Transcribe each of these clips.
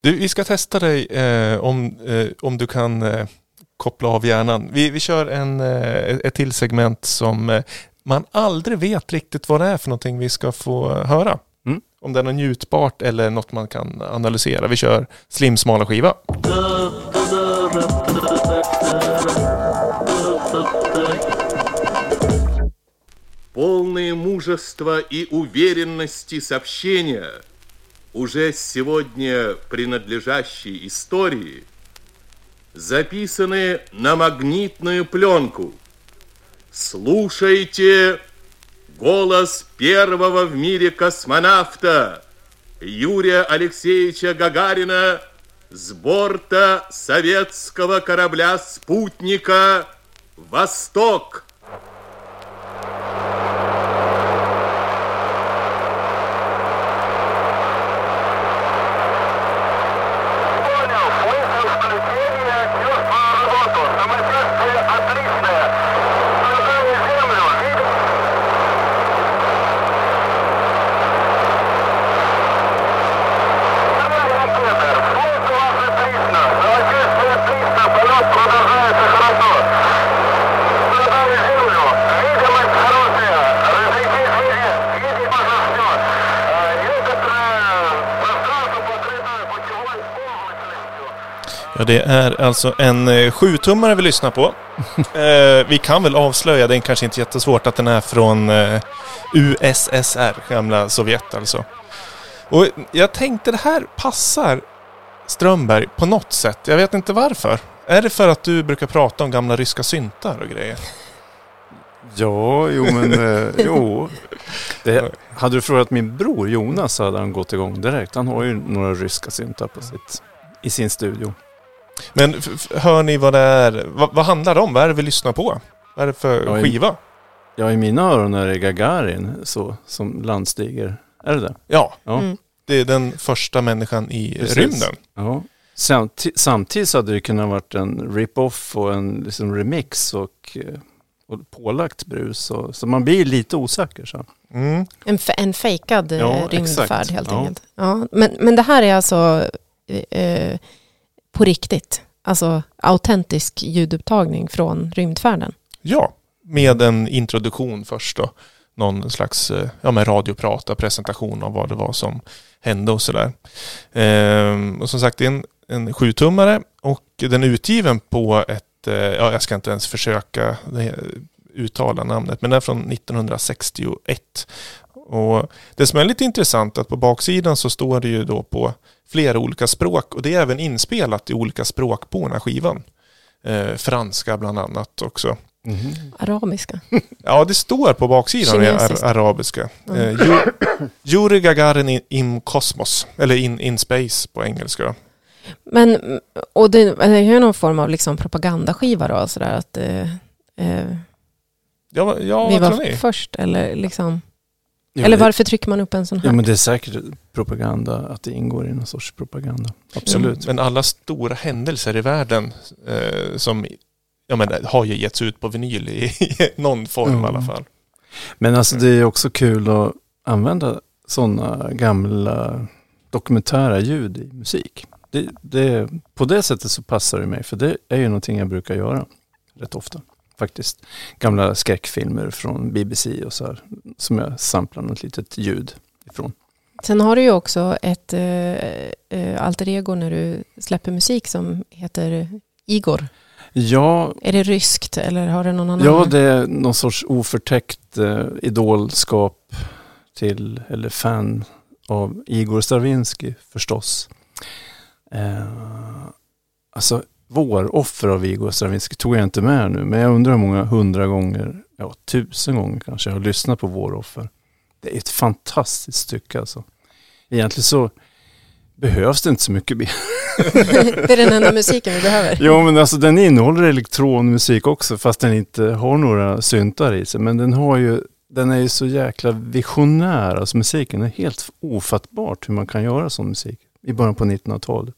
Du, vi ska testa dig eh, om, eh, om du kan eh, koppla av hjärnan. Vi, vi kör en, eh, ett till segment som eh, man aldrig vet riktigt vad det är för någonting vi ska få höra. Mm. Om det är något njutbart eller något man kan analysera. Vi kör Slim smala skiva. полные мужества и уверенности сообщения, уже сегодня принадлежащей истории, записаны на магнитную пленку. Слушайте голос первого в мире космонавта Юрия Алексеевича Гагарина с борта советского корабля «Спутника Восток». Ja, det är alltså en eh, sjutummare vi lyssnar på. eh, vi kan väl avslöja, det är kanske inte jättesvårt, att den är från eh, USSR, gamla Sovjet alltså. Och jag tänkte det här passar Strömberg på något sätt. Jag vet inte varför. Är det för att du brukar prata om gamla ryska syntar och grejer? Ja, jo men eh, jo. Det, hade du frågat min bror Jonas så hade han gått igång direkt. Han har ju några ryska syntar på sitt, i sin studio. Men hör ni vad det är? Vad, vad handlar det om? Vad är det vi lyssnar på? Vad är det för Ja, i- skiva? Ja, i mina öron är det Gagarin så, som landstiger. Är det det? Ja, Ja. Mm. det är den första människan i Precis. rymden. ja. Samti- samtidigt så hade det kunnat varit en rip-off och en liksom remix och, eh, och pålagt brus. Och, så man blir lite osäker. Så. Mm. En, en fejkad eh, Ja, rymdfärd exakt. helt Ja. enkelt. Ja, men, men det här är alltså eh, eh, på riktigt. Alltså autentisk ljudupptagning från rymdfärden. Ja, med en introduktion först då. Någon slags eh, ja, med radioprata, presentation av vad det var som hände och sådär. Ehm, och som sagt, det är en, en sjutummare och den är utgiven på ett, eh, ja jag ska inte ens försöka eh, uttala namnet, men den är från 1961. Och det som är lite intressant är att på baksidan så står det ju då på flera olika språk och det är även inspelat i olika språk på den här skivan. Eh, franska bland annat också. Arabiska. Ja, det står på baksidan ar- arabiska. Mm. Eh, Yuri Gagarin in, in Cosmos, eller in, in Space på engelska. Men, och det, det är ju någon form av liksom propagandaskiva då, sådär att eh, eh, Ja, ja vi var först, eller liksom, Jo, eller det- varför trycker man upp en sån här? Ja men det är säkert propaganda, att det ingår i någon sorts propaganda. Absolut. Men alla stora händelser i världen eh, som ja, men, har ju getts ut på vinyl i, i någon form Mm. i alla fall. Men alltså det är också kul att använda sådana gamla dokumentära ljud i musik. Det, det, på det sättet så passar det mig, för det är ju någonting jag brukar göra rätt ofta faktiskt. Gamla skräckfilmer från BBC och så här, som jag samplar något litet ljud ifrån. Sen har du ju också ett eh, alter ego när du släpper musik som heter Igor. Ja, Är det ryskt eller har det någon annan? ja det är någon sorts oförtäckt eh, idolskap till, eller fan av Igor Stravinsky förstås. Eh, alltså våroffer av Igor Stravinsky tog jag inte med nu, men jag undrar hur många hundra gånger, ja tusen gånger kanske, jag har lyssnat på våroffer. Det är ett fantastiskt stycke alltså. Egentligen så behövs det inte så mycket mer. det är den enda musiken vi behöver. Jo men alltså den innehåller elektronmusik också fast den inte har några syntar i sig. Men den har ju, den är ju så jäkla visionär. Alltså musiken är helt ofattbart hur man kan göra sån musik i början på 1900-talet.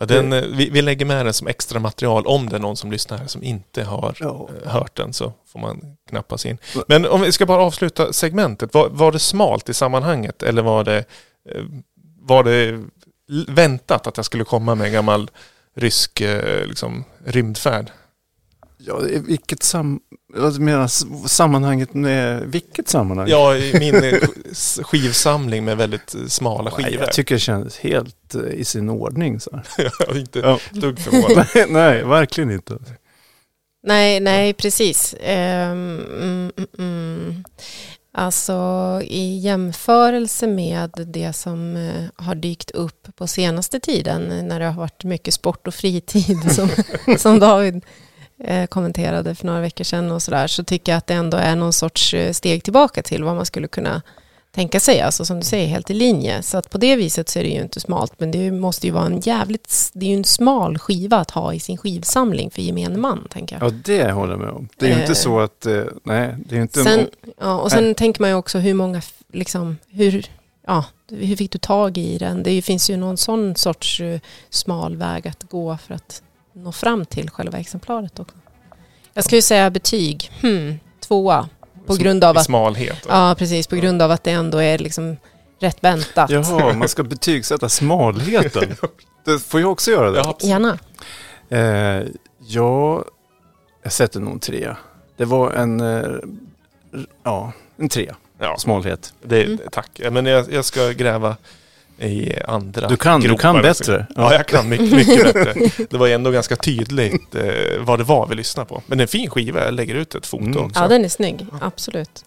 Ja, den, eh, vi, vi lägger med den som extra material om det är någon som lyssnar här som inte har Ja. eh, hört den så får man knappa sig in. Men om vi ska bara avsluta segmentet, var, var det smalt i sammanhanget eller var det, eh, var det väntat att jag skulle komma med en gammal rysk liksom, rymdfärd. Ja, i vilket sam... Jag menar sammanhanget med... Vilket sammanhang? Ja, i min eh, sk- skivsamling med väldigt eh, smala Nej, skivor. Jag tycker det kändes helt eh, i sin ordning. Så. jag är inte Ja. dugg förvånad. nej, nej, verkligen inte. Nej, nej, precis. Ehm, mm, mm. Alltså i jämförelse med det som har dykt upp på senaste tiden när det har varit mycket sport och fritid som, som David kommenterade för några veckor sedan och sådär så tycker jag att det ändå är någon sorts eh, steg tillbaka till vad man skulle kunna tänka sig, alltså som du säger helt i linje. Så att på det viset så är det ju inte smalt men det måste ju vara en jävligt, det är ju en smal skiva att ha i sin skivsamling för gemene man tänker jag. Ja, det håller jag med om. Det är ju Eh. inte så att... eh, Nej, det är inte... Sen, ja, och sen tänker man ju också hur många, liksom, hur, ja, hur fick du tag i den? Det finns ju någon sån sorts eh, smal väg att gå för att nå fram till själva exemplaret också. Jag skulle säga betyg, hmm, tvåa. På Som- grund av att, smalhet. ja precis, på grund av att det ändå är liksom rätt väntat. Jaha, man ska betygsätta smalheten. Det får jag också göra det? Ja, Gärna. Eh, ja, jag sätter nog en trea. Det var en... Eh, ja, en trea. ja, Smalhet. det, Mm. tack. Men jag, jag ska gräva i andra Du kan, du kan bättre. Ja, jag kan mycket, mycket bättre. Det var ändå ganska tydligt eh, vad det var vi lyssnade på. Men en fin skiva, jag lägger ut ett foto Mm. också. Ja, den är snygg, absolut.